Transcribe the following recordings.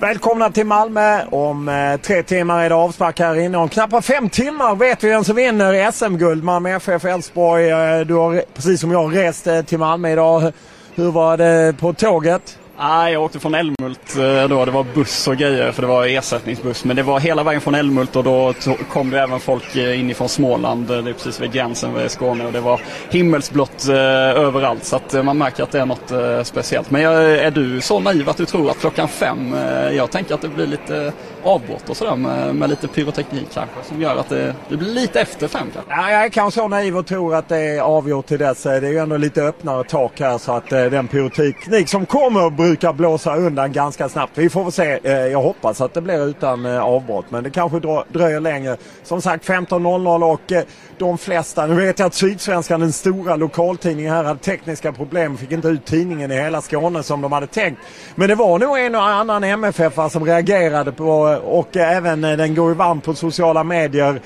Välkomna till Malmö. Om eh, tre timmar är det avspark här inne. Om knappt fem timmar vet vi vem som vinner SM-guld. Malmö FF Elfsborg. Eh, du har precis som jag rest eh, till Malmö idag. Hur var det på tåget? Nej, jag åkte från Älmhult eh, då. Det var buss och grejer för det var ersättningsbuss. Men det var hela vägen från Älmhult och då kom det även folk eh, inifrån Småland. Eh, det är precis vid gränsen vid Skåne och det var himmelsblått överallt. Så att man märker att det är något speciellt. Men är du så naiv att du tror att klockan fem, jag tänker att det blir lite avbrott och sådär med, med lite pyroteknik kanske som gör att det, det blir lite efter fem kanske. Ja, jag är kanske så naiv och tror att det är avgjort till dess. Det är ju ändå lite öppnare tak här så att den pyroteknik som kommer brukar blåsa undan ganska snabbt. Vi får väl se. Eh, jag hoppas att det blir utan eh, avbrott men det kanske dröjer längre. Som sagt 15.00 och eh, de flesta, nu vet jag att Sydsvenskan, den stora lokaltidningen här, hade tekniska problem. Fick inte ut tidningen i hela Skåne som de hade tänkt. Men det var nog en och annan MFF som reagerade på och även den går ju varmt på sociala medier.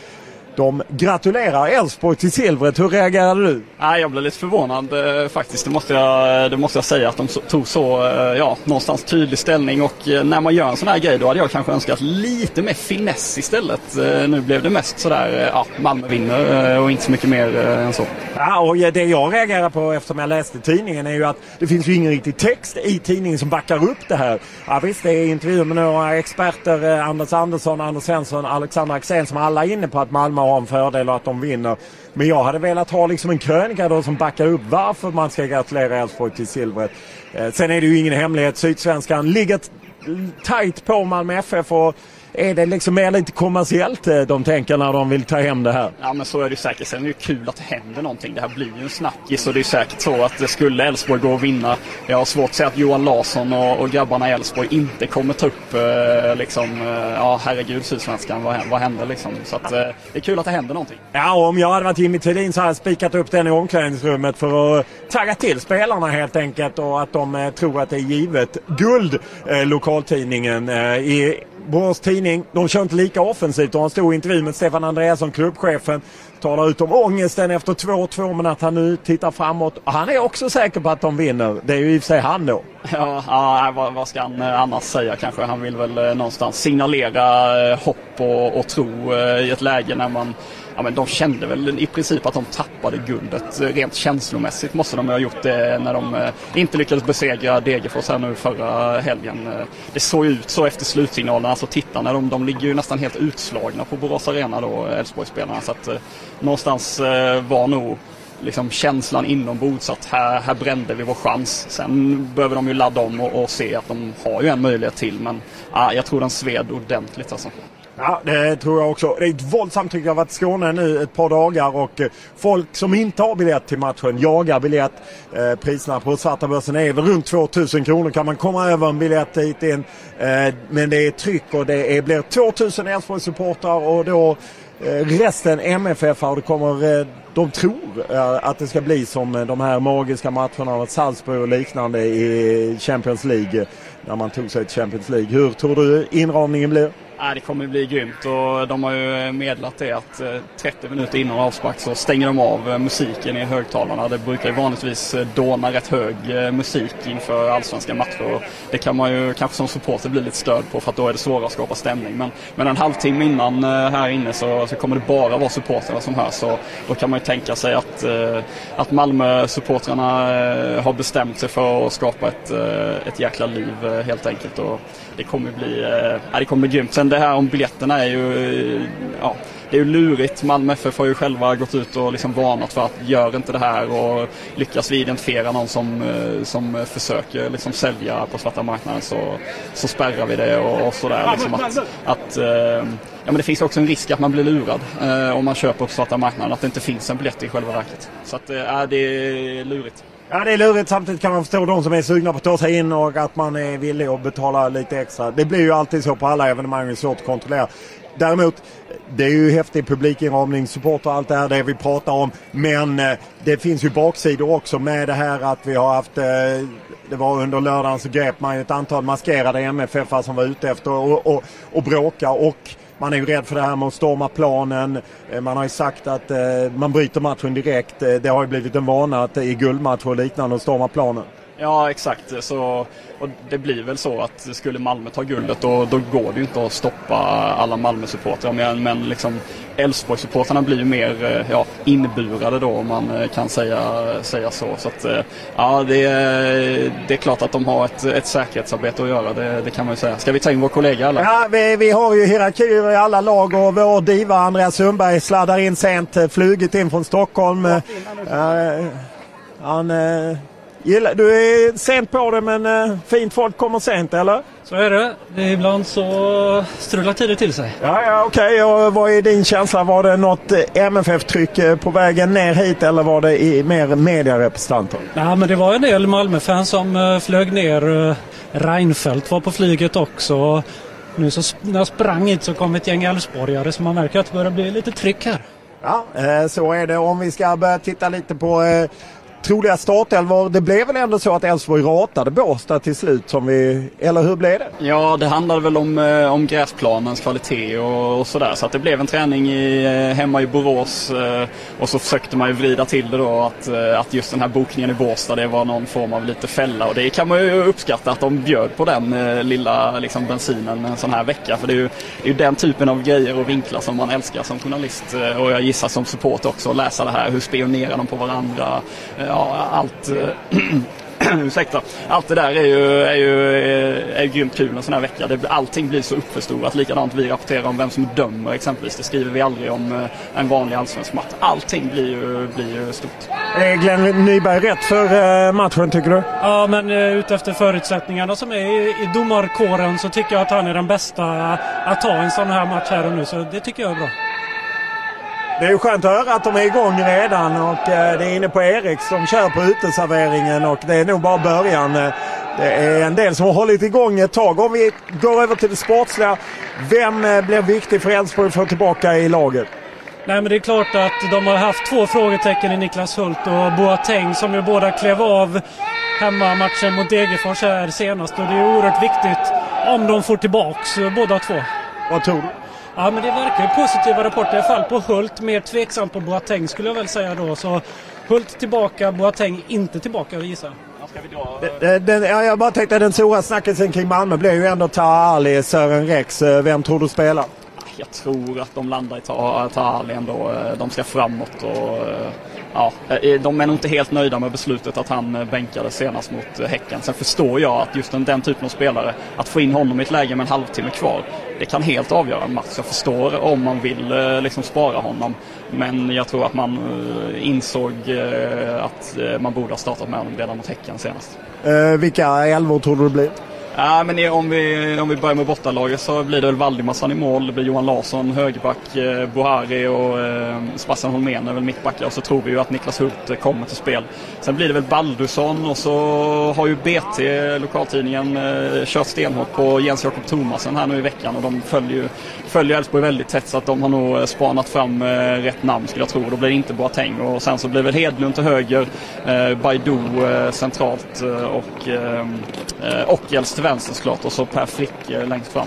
De gratulerar Elfsborg till silvret. Hur reagerade du? Ja, jag blev lite förvånad eh, faktiskt. Det måste, jag, det måste jag säga att de tog så, eh, ja, någonstans tydlig ställning. Och eh, när man gör en sån här grej då hade jag kanske önskat lite mer finess istället. Nu blev det mest sådär, ja, Malmö vinner och inte så mycket mer än så. Ja, och det jag reagerar på eftersom jag läste tidningen är ju att det finns ju ingen riktig text i tidningen som backar upp det här. Ja, visst, det är intervjuer med några experter, Anders Andersson, Anders Svensson, Alexander Axén som alla är inne på att Malmö har en fördel och att de vinner. Men jag hade velat ha liksom en krönika då som backar upp varför man ska gratulera Elfsborg till silvret. Eh, sen är det ju ingen hemlighet. Sydsvenskan ligger tajt på Malmö FF och är det liksom mer lite kommersiellt eh, de tänker när de vill ta hem det här? Ja men så är det säkert. Sen är det kul att det händer någonting. Det här blir ju en snackis och det är säkert så att det skulle Elfsborg gå och vinna. Jag har svårt att säga att Johan Larsson och, och grabbarna i Elfsborg inte kommer ta upp eh, liksom, eh, ja herregud Sydsvenskan, vad, vad händer liksom? Så att, eh, det är kul att det händer någonting. Ja om jag hade varit Jimmy Thulin så hade jag spikat upp den i omklädningsrummet för att tagga till spelarna helt enkelt och att de eh, tror att det är givet. Guld, eh, lokaltidningen, i Borås Tidning, de kör inte lika offensivt. De har en stor intervju med Stefan Andreasson, klubbchefen. Talar ut om ångesten efter 2-2 men att han nu tittar framåt. Han är också säker på att de vinner. Det är ju i och för sig han då. Ja, ja vad, vad, ska han eh, annars säga kanske? Han vill väl eh, någonstans signalera eh, hopp och, och tro i ett läge när man ja, men de kände väl i princip att de tappade guldet. Rent känslomässigt måste de ha gjort det när de eh, inte lyckades besegra Degerfors här nu förra helgen. Eh, det såg ut så efter slutsignalen. Alltså tittarna, de, de ligger ju nästan helt utslagna på Borås Arena då, eh, Elfsborgsspelarna. Så att eh, någonstans var nog liksom känslan inombords att här, här brände vi vår chans. Sen behöver de ju ladda om och, och se att de har ju en möjlighet till. Men ah, jag tror den sved ordentligt alltså. Ja, det tror jag också. Det är ett våldsamt tryck. Jag har varit i Skåne nu ett par dagar och eh, folk som inte har biljett till matchen jagar biljett. Eh, priserna på svarta börsen är väl runt 2000 kronor. Kan man komma över en biljett hit in. Eh, men det är tryck och det är, blir 2000 Elfsborgssupportrar och då resten MFF och det kommer de tror att det ska bli som de här magiska matcherna mot Salzburg och liknande i Champions League. När man tog sig till Champions League. Hur tror du inramningen blir? Ja, det kommer bli grymt och de har ju meddelat det att eh, 30 minuter innan avspark så stänger de av eh, musiken i högtalarna. Det brukar ju vanligtvis eh, dåna rätt hög musik inför allsvenska matcher. Och det kan man ju kanske som supporter bli lite stöd på för att då är det svårare att skapa stämning. Men, men en halvtimme innan här inne så, så kommer det bara vara supportrarna som hörs. Så då kan man ju tänka sig att, att Malmö-supportrarna har bestämt sig för att skapa ett, ett jäkla liv helt enkelt. Och det kommer bli, ja, det kommer bli grymt. Sen det här om biljetterna är ju, ja, det är ju lurigt. Malmö FF har ju själva gått ut och liksom varnat för att gör inte det här och lyckas vi identifiera någon som, eh, som försöker liksom sälja på svarta marknaden så, så spärrar vi det och, och sådär. Liksom att, att, eh, ja, men det finns också en risk att man blir lurad eh, om man köper på svarta marknaden, att det inte finns en biljett i själva verket. Så att, eh, det är lurigt. Ja, det är lurigt. Samtidigt kan man förstå de som är sugna på att ta sig in och att man är villig att betala lite extra. Det blir ju alltid så på alla evenemang. Det är svårt att kontrollera. Däremot, det är ju häftig publikinramning, support och allt det här det vi pratar om. Men eh, det finns ju baksidor också med det här att vi har haft eh, det var under lördagen så grep man ett antal maskerade MFF som var ute efter och, och, och bråka och man är ju rädd för det här med att storma planen. Eh, man har ju sagt att eh, man bryter matchen direkt. Eh, det har ju blivit en vana att i guldmatcher och liknande att storma planen. Ja, exakt. Så, och det blir väl så att skulle Malmö ta guldet då, då går det ju inte att stoppa alla Malmö-supportrar. Men, men liksom Elfsborg-supportrarna blir ju mer eh, ja, inburade då om man eh, kan säga, säga så. Så att, eh, ja, det, det är klart att de har ett, ett säkerhetsarbete att göra, det, det kan man ju säga. Ska vi ta in vår kollega eller? Ja, vi, vi har ju hierarkier i alla lag och vår diva Andreas Sundberg sladdar in sent, flugit in från Stockholm. Uh, han Gillar, du är sent på det men uh, fint folk kommer sent eller? Så är det. det är ibland så strular tiden till sig. Ja, ja okej. Okay. Och vad är din känsla? Var det något eh, MFF-tryck eh, på vägen ner hit eller var det i mer medierepresentanter? Ja, men det var en del Malmö-fans som flög ner. Reinfeldt var på flyget också. Nu så när jag sprang hit så kom ett gäng Elfsborgare så man märker att det börjar bli lite tryck här. Ja, så är det. Om vi ska börja titta lite på troliga startelvor. Det blev väl ändå så att Elfsborg ratade Båstad till slut som vi, eller hur blev det? Ja, det handlade väl om, eh, om gräsplanens kvalitet och, och sådär. Så att det blev en träning i, eh, hemma i Borås eh, och så försökte man ju vrida till det då att, att just den här bokningen i Båstad det var någon form av lite fälla och det kan man ju uppskatta att de bjöd på den lilla liksom, bensinen en sån här vecka. För det är ju, det är ju den typen av grejer och vinklar som man älskar som journalist och jag gissar som support också, att läsa det här. Hur spionerar de på varandra? Ja, allt ursäkta, allt det där är ju, är ju är, är grymt kul en sån här vecka. Det, allting blir så uppförstorat. Likadant vi rapporterar om vem som dömer exempelvis. Det skriver vi aldrig om eh, en vanlig allsvensk match. Allting blir ju, blir ju stort. Är Glenn Nyberg rätt för eh, matchen tycker du? Ja, men utefter förutsättningarna som är i, i domarkåren så tycker jag att han är den bästa att ta en sån här match här och nu. Så det tycker jag är bra. Det är ju skönt att höra att de är igång redan och eh, det är inne på Erik som kör på uteserveringen och det är nog bara början. Det är en del som har hållit igång ett tag. Om vi går över till det sportsliga. Vem eh, blir viktig för Elfsborg att få tillbaka i laget? Nej men det är klart att de har haft två frågetecken i Niklas Hult och Boateng som ju båda klev av hemmamatchen mot Degerfors här senast och det är oerhört viktigt om de får tillbaks båda två. Vad tror du? Ja, men det verkar positiva rapporter. I alla fall på Hult. Mer tveksamt på Boateng skulle jag väl säga då. Så Hult tillbaka, Boateng inte tillbaka gissar jag. Den, jag bara tänkte den stora snackisen kring Malmö blir ju ändå Taha Ali, Sören Rex. Vem tror du spelar? Jag tror att de landar i Taha Ali ändå. De ska framåt och ja, eh, de är nog inte helt nöjda med beslutet att han eh, bänkades senast mot eh, Häcken. Sen förstår jag att just den, den typen av spelare, att få in honom i ett läge med en halvtimme kvar, det kan helt avgöra en match. Jag förstår om man vill liksom spara honom. Men jag tror att man insåg att man borde ha startat med honom redan mot Häcken senast. Eh, vilka elvor tror du det blir? Ja, men om vi, om vi börjar med bortalaget så blir det väl Valdimarsson i mål. Det blir Johan Larsson högerback, eh, Bohari och eh, Sebastian Holmén är väl mittbackar. Och så tror vi ju att Niklas Hult kommer till spel. Sen blir det väl Baldusson och så har ju BT, lokaltidningen, eh, kört stenhårt på Jens Jakob Thomasen här nu i veckan. Och de följer följer Elfsborg väldigt tätt så att de har nog eh, spanat fram eh, rätt namn skulle jag tro. Då blir det inte Boateng. Och sen så blir väl Hedlund till höger, eh, Baidu eh, centralt eh, och eh, eh till vänster såklart och så Per Frick längst fram.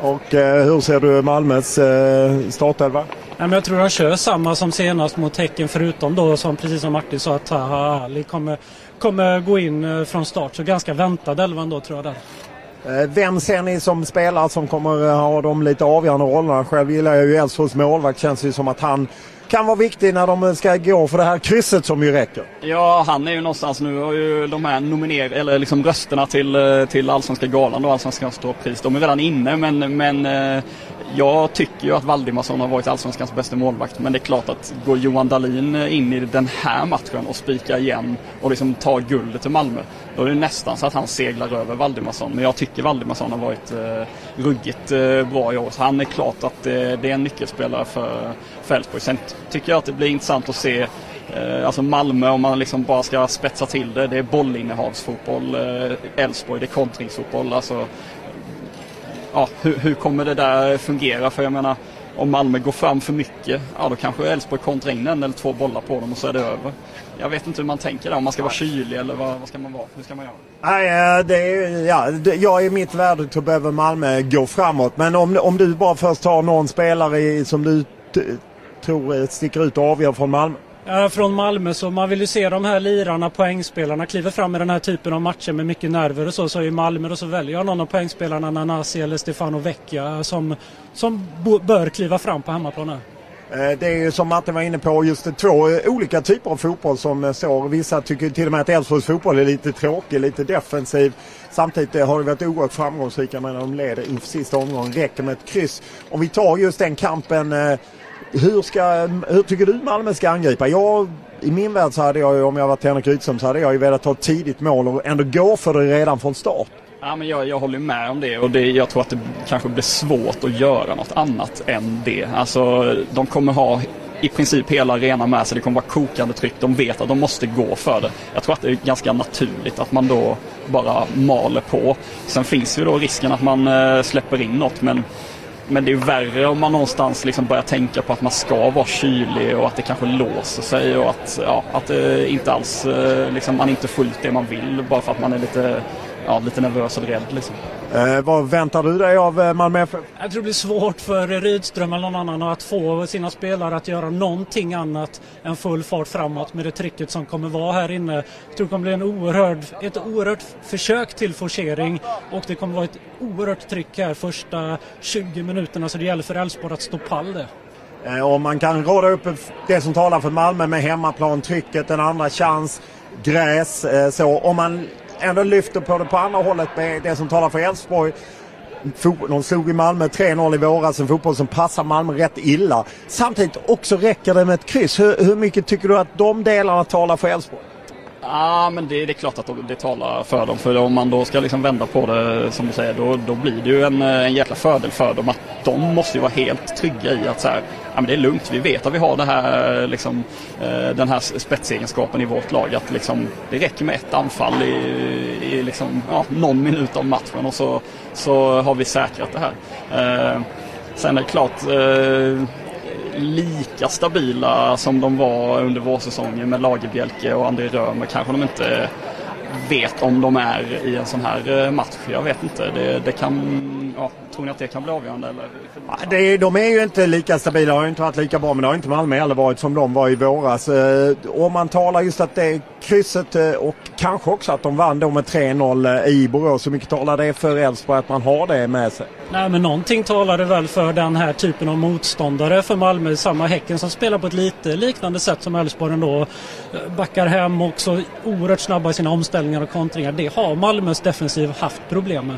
Och eh, hur ser du Malmös eh, startelva? Ja, jag tror han kör samma som senast mot Häcken förutom då som precis som Martin sa att Taha Ali kommer, kommer gå in eh, från start. Så ganska väntad elvan då tror jag där. Eh, vem ser ni som spelare som kommer ha de lite avgörande rollerna? Själv gillar jag ju Elfsborgs målvakt. Känns ju som att han kan vara viktig när de ska gå för det här krysset som ju räcker. Ja, han är ju någonstans nu har ju de här nominer eller liksom rösterna till, eh, till Allsvenska galan och Allsvenska ståpris, De är redan inne men, men eh, jag tycker ju att Valdimarsson har varit Allsvenskans bästa målvakt. Men det är klart att går Johan Dahlin in i den här matchen och spikar igen och liksom tar guldet till Malmö. Då är det nästan så att han seglar över Valdimarsson. Men jag tycker Valdimarsson har varit eh, ruggigt eh, bra i år. Så han är klart att eh, det är en nyckelspelare för Elfsborg. Sen tycker jag att det blir intressant att se Eh, alltså Malmö om man liksom bara ska spetsa till det. Det är bollinnehavsfotboll. Eh, Elfsborg det är kontringsfotboll. Alltså, ja, hur, hur kommer det där fungera? För jag menar om Malmö går fram för mycket, ja då kanske Elfsborg kontrar in en eller två bollar på dem och så är det över. Jag vet inte hur man tänker där, om man ska vara kylig eller vad, vad ska man vara? Hur ska man göra? Nej, eh, det är, ja, det, jag i mitt värde så behöver Malmö gå framåt. Men om, om du bara först tar någon spelare i, som du tror sticker ut och avgör från Malmö? Ja, från Malmö så man vill ju se de här lirarna, poängspelarna kliva fram i den här typen av matcher med mycket nerver och så. Så i Malmö då så väljer jag någon av poängspelarna, Nanasi eller Stefano Vecchia som, som bör kliva fram på hemmaplan här. Eh, det är ju som Martin var inne på just två eh, olika typer av fotboll som eh, står. Vissa tycker till och med att Elfsborgs fotboll är lite tråkig, lite defensiv. Samtidigt har det varit oerhört framgångsrika när de leder inför sista omgången. Räcker med ett kryss. Om vi tar just den kampen hur, ska, hur tycker du Malmö ska angripa? Jag, I min värld så hade jag, om jag varit Henrik Rydström, så hade jag ju velat ta ett tidigt mål och ändå gå för det redan från start. Ja, men jag, jag håller med om det och det, jag tror att det kanske blir svårt att göra något annat än det. Alltså, de kommer ha i princip hela arenan med sig. Det kommer vara kokande tryck. De vet att de måste gå för det. Jag tror att det är ganska naturligt att man då bara maler på. Sen finns ju då risken att man eh, släpper in något men men det är värre om man någonstans liksom börjar tänka på att man ska vara kylig och att det kanske låser sig och att, ja, att det inte alls, eh, liksom, man inte fullt det man vill bara för att man är lite, ja, lite nervös och rädd. Liksom. Eh, vad väntar du dig av eh, Malmö FF? Jag tror det blir svårt för Rydström eller någon annan att få sina spelare att göra någonting annat än full fart framåt med det trycket som kommer vara här inne. Jag tror det kommer bli en oerhörd, ett oerhört försök till forcering och det kommer vara ett oerhört tryck här första 20 minuterna så det gäller för Elfsborg att stå pall det. Eh, och man kan råda upp det som talar för Malmö med hemmaplan, trycket, en andra chans, gräs. Så om man ändå lyfter på det på andra hållet med det som talar för Elfsborg. De slog i Malmö 3-0 i våras, en fotboll som passar Malmö rätt illa. Samtidigt också räcker det med ett kryss. Hur, hur mycket tycker du att de delarna talar för Elfsborg? Ja, men det, det, är klart att det talar för dem. För om man då ska liksom vända på det som du säger, då, då blir det ju en, eh, en jäkla fördel för dem att de måste ju vara helt trygga i att så här, ja, men det är lugnt. Vi vet att vi har det här, liksom, eh, den här spetsegenskapen i vårt lag. Att liksom, det räcker med ett anfall i, i liksom, ja, någon minut av matchen och så, så har vi säkrat det här. Eh, sen är det klart, eh, lika stabila som de var under vårsäsongen med Lagerbjälke och André Römer kanske de inte vet om de är i en sån här eh, match. Jag vet inte. Det, det kan, ja, tror ni att det kan bli avgörande? Eller? Ja, det, de är ju inte lika stabila, har ju inte varit lika bra men det har inte Malmö heller varit som de var i våras. Eh, om man talar just att det är krysset eh, och kanske också att de vann då med 3-0 i Borås. Hur mycket talar det för Elfsborg att man har det med sig? Nej men någonting talar det väl för den här typen av motståndare för Malmö. Samma Häcken som spelar på ett lite liknande sätt som Elfsborg ändå. Backar hem också oerhört snabba i sina omställningar och kontringar. Det har Malmös defensiv haft problem med.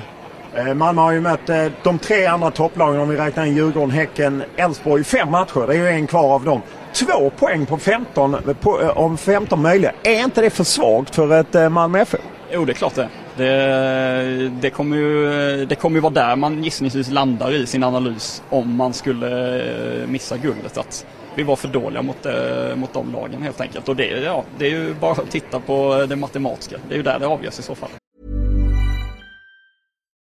Eh, Malmö har ju mött eh, de tre andra topplagen om vi räknar in Djurgården, Häcken, Elfsborg. Fem matcher, det är ju en kvar av dem. Två poäng på 15, på, eh, om 15 möjliga. Är inte det för svagt för ett Malmö FF? Jo, det är klart det. Det, det, kommer ju, det kommer ju vara där man gissningsvis landar i sin analys om man skulle missa guldet. Att vi var för dåliga mot, mot de lagen helt enkelt. Och det, ja, det är ju bara att titta på det matematiska. Det är ju där det avgörs i så fall.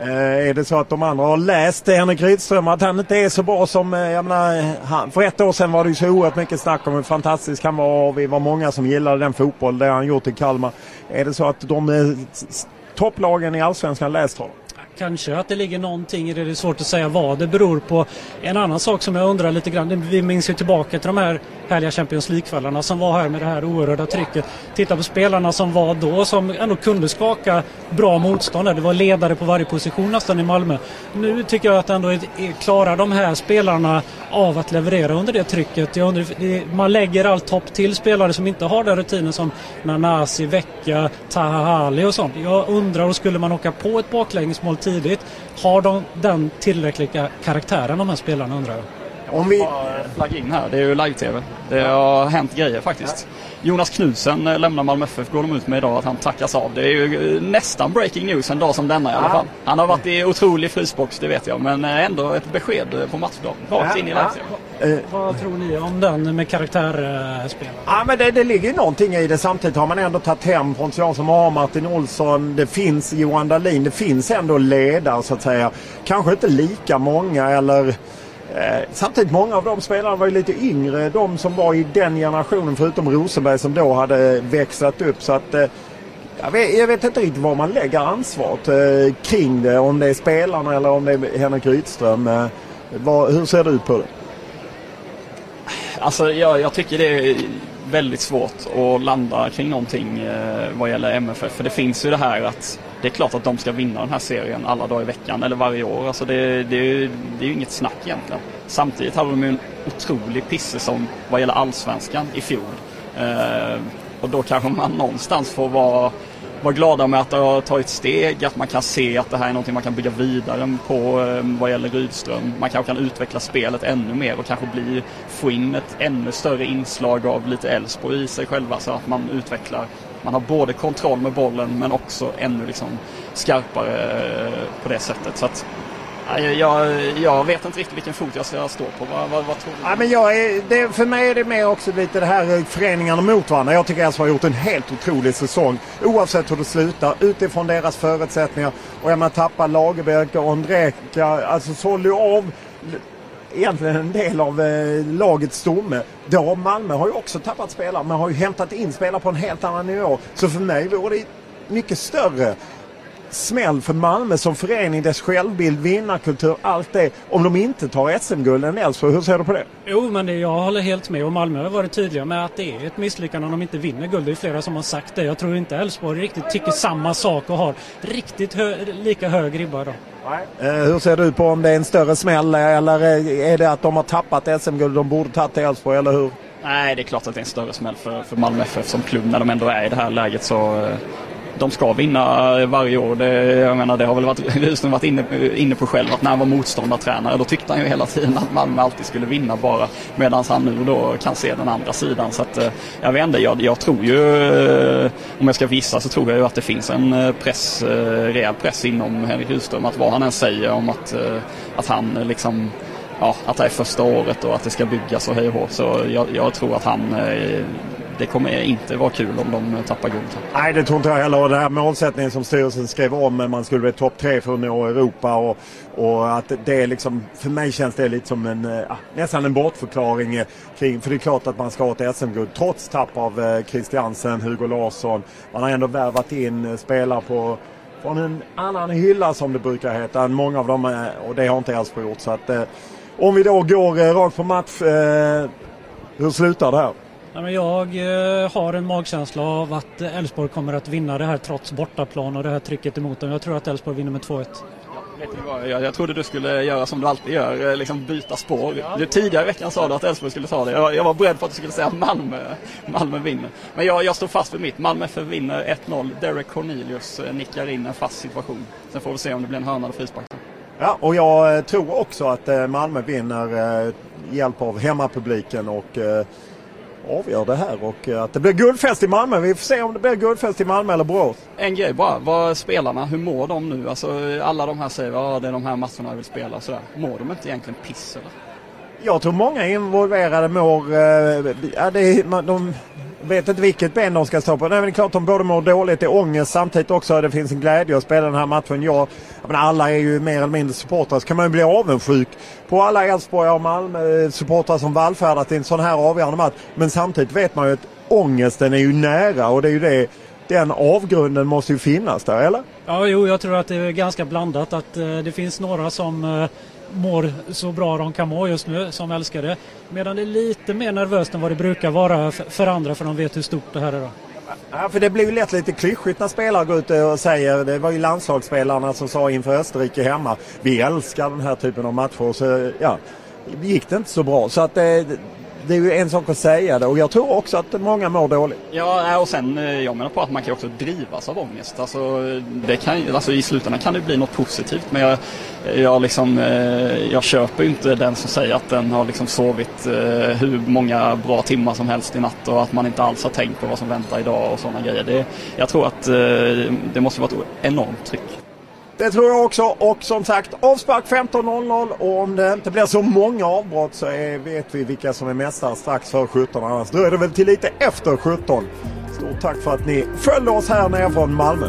Eh, är det så att de andra har läst Henrik Rydström att han inte är så bra som, eh, jag menar, han, för ett år sedan var det ju så oerhört mycket snack om hur fantastisk han var och vi var många som gillade den fotboll, det han gjort i Kalmar. Är det så att de eh, topplagen i Allsvenskan läst honom? Kanske att det ligger någonting i det. Det är svårt att säga vad det beror på. En annan sak som jag undrar lite grann. Vi minns ju tillbaka till de här härliga Champions League-kvällarna som var här med det här oerhörda trycket. Titta på spelarna som var då som ändå kunde skaka bra motstånd. Det var ledare på varje position nästan i Malmö. Nu tycker jag att ändå klarar de här spelarna av att leverera under det trycket. Undrar, man lägger allt topp till spelare som inte har den rutinen som Nanasi, Vecka, Tahali och sånt. Jag undrar, och skulle man åka på ett baklängesmål tidigt, har de den tillräckliga karaktären de här spelarna undrar jag? Om vi... Flagga in här, det är ju live-tv. Det har hänt grejer faktiskt. Jonas Knudsen eh, lämnar Malmö FF går de ut med idag att han tackas av. Det är ju eh, nästan breaking news en dag som denna i alla fall. Han har varit i otrolig frysbox, det vet jag. Men eh, ändå ett besked på matchdag. Rakt in i live uh, Vad tror ni om den med karaktärspel? Ja men det, det ligger någonting i det. Samtidigt har man ändå tagit hem sådana som har Martin Olsson. Det finns Johan Dahlin. Det finns ändå ledare så att säga. Kanske inte lika många eller Eh, samtidigt många av de spelarna var ju lite yngre. De som var i den generationen förutom Rosenberg som då hade växlat upp. Så att, eh, jag, vet, jag vet inte riktigt var man lägger ansvaret eh, kring det. Om det är spelarna eller om det är Henrik Rydström. Eh, hur ser du ut på det? Alltså jag, jag tycker det är väldigt svårt att landa kring någonting eh, vad gäller MFF. För det finns ju det här att det är klart att de ska vinna den här serien alla dagar i veckan eller varje år. Alltså det, det, det är ju inget snack egentligen. Samtidigt hade de ju en otrolig pissäsong vad gäller allsvenskan i fjol. Eh, och då kanske man någonstans får vara, vara glada med att det har tagit steg, att man kan se att det här är någonting man kan bygga vidare på eh, vad gäller Rydström. Man kanske kan utveckla spelet ännu mer och kanske bli, få in ett ännu större inslag av lite Elfsborg i sig själva så att man utvecklar man har både kontroll med bollen men också ännu liksom skarpare eh, på det sättet. Så att, jag, jag, vet inte riktigt vilken fot jag ska stå på. Vad, vad, vad tror du? Ja, men jag är, det, för mig är det mer också lite det här eh, föreningarna mot varandra. Jag tycker Elfsborg har gjort en helt otrolig säsong. Oavsett hur det slutar. Utifrån deras förutsättningar. Och jag menar tappa Lagerbäck och Ondrejka. Alltså sålde av egentligen en del av eh, lagets stomme. Då Malmö har ju också tappat spelare men har ju hämtat in spelare på en helt annan nivå. Så för mig vore det mycket större smäll för Malmö som förening, dess självbild, vinnarkultur, allt det. Om de inte tar SM-guld än Elfsborg, hur ser du på det? Jo, men det, jag håller helt med och Malmö har varit tydliga med att det är ett misslyckande om de inte vinner guld. Det är flera som har sagt det. Jag tror inte Elfsborg riktigt tycker samma sak och har riktigt hö lika hög ribba idag. Eh, hur ser du på om det är en större smäll eller är det att de har tappat SM-guld de borde tagit till Elfsborg, eller hur? Nej, det är klart att det är en större smäll för, för Malmö FF som klubb när de ändå är i det här läget. Så eh, de ska vinna eh, varje år. Det, jag menar, det har väl varit, Rydström varit inne, inne på själv att när han var motståndartränare då tyckte han ju hela tiden att Malmö alltid skulle vinna bara. Medan han nu då kan se den andra sidan. Så att, eh, jag vet inte, jag, jag tror ju, eh, om jag ska visa så tror jag ju att det finns en press, rejäl press inom Henrik Rydström. Att vad han än säger om att, att han liksom ja, att det är första året och att det ska byggas och hej och hå. Så jag, jag tror att han det kommer inte vara kul om de tappar guld. Nej, det tror inte jag heller. Och den här målsättningen som styrelsen skrev om, eh, man skulle bli topp tre för att nå Europa och, och att det är liksom, för mig känns det lite som en, eh, ah, nästan en bortförklaring eh, kring, för det är klart att man ska ha ett SM-guld trots tapp av Christiansen, Hugo Larsson. Man har ändå värvat in spelare på från en annan hylla som det brukar heta än många av dem och det har inte Elfsborg gjort. Så att, om vi då går rakt på match, hur slutar det här? Jag eh, har en magkänsla av att Elfsborg kommer att vinna det här trots bortaplan och det här trycket emot dem. Jag tror att Elfsborg vinner med 2-1. Jag, jag trodde du skulle göra som du alltid gör, eh, liksom byta spår. Du, tidigare i veckan sa du att Elfsborg skulle ta det. Jag, jag, var beredd på att du skulle säga att Malmö, Malmö vinner. Men jag, jag står fast vid mitt. Malmö FF vinner 1-0. Derek Cornelius eh, nickar in en fast situation. Sen får vi se om det blir en hörna eller frispark. Ja, och jag tror också att Malmö vinner hjälp av hemmapubliken och avgör det här och eh, att det blir guldfest i Malmö. Vi får se om det blir guldfest i Malmö eller Borås. En grej bara, vad spelarna, hur mår de nu? Alltså alla de här säger att ja, det är de här matcherna jag vill spela sådär. Mår de inte egentligen piss eller? Jag tror många involverade mår, eh, ja, det, de vet inte vilket ben de ska stå på. Nej, men det är klart de både mår dåligt, det är ångest samtidigt också. Det finns en glädje att spela den här matchen. Jag, jag menar, alla är ju mer eller mindre supportrar. Så kan man ju bli avundsjuk på alla Elfsborg och Malmö-supportrar som vallfärdar till en sån här avgörande match. Men samtidigt vet man ju att ångesten är ju nära och det är ju det den avgrunden måste ju finnas där, eller? Ja, jo, jag tror att det är ganska blandat. Att eh, det finns några som eh, mår så bra de kan må just nu, som älskar det. Medan det är lite mer nervöst än vad det brukar vara för andra, för de vet hur stort det här är. Då. Ja, för det blir ju lätt lite klyschigt när spelare går ut och säger, det var ju landslagsspelarna som sa inför Österrike hemma, vi älskar den här typen av matcher. Så ja, gick det inte så bra. Så att det, det är ju en sak att säga det och jag tror också att många mår dåligt. Ja, och sen eh, jag menar på att man kan också drivas av ångest. Alltså, det kan, alltså i slutändan kan det bli något positivt men jag, jag, liksom, eh, jag köper inte den som säger att den har liksom sovit eh, hur många bra timmar som helst i natt och att man inte alls har tänkt på vad som väntar idag och sådana grejer. Det, jag tror att det måste vara ett enormt tryck. Det tror jag också och som sagt avspark 15.00 och om det inte blir så många avbrott så är, vet vi vilka som är mästare strax före 17. Annars dröjer det väl till lite efter 17. Stort tack för att ni följde oss här nere från Malmö.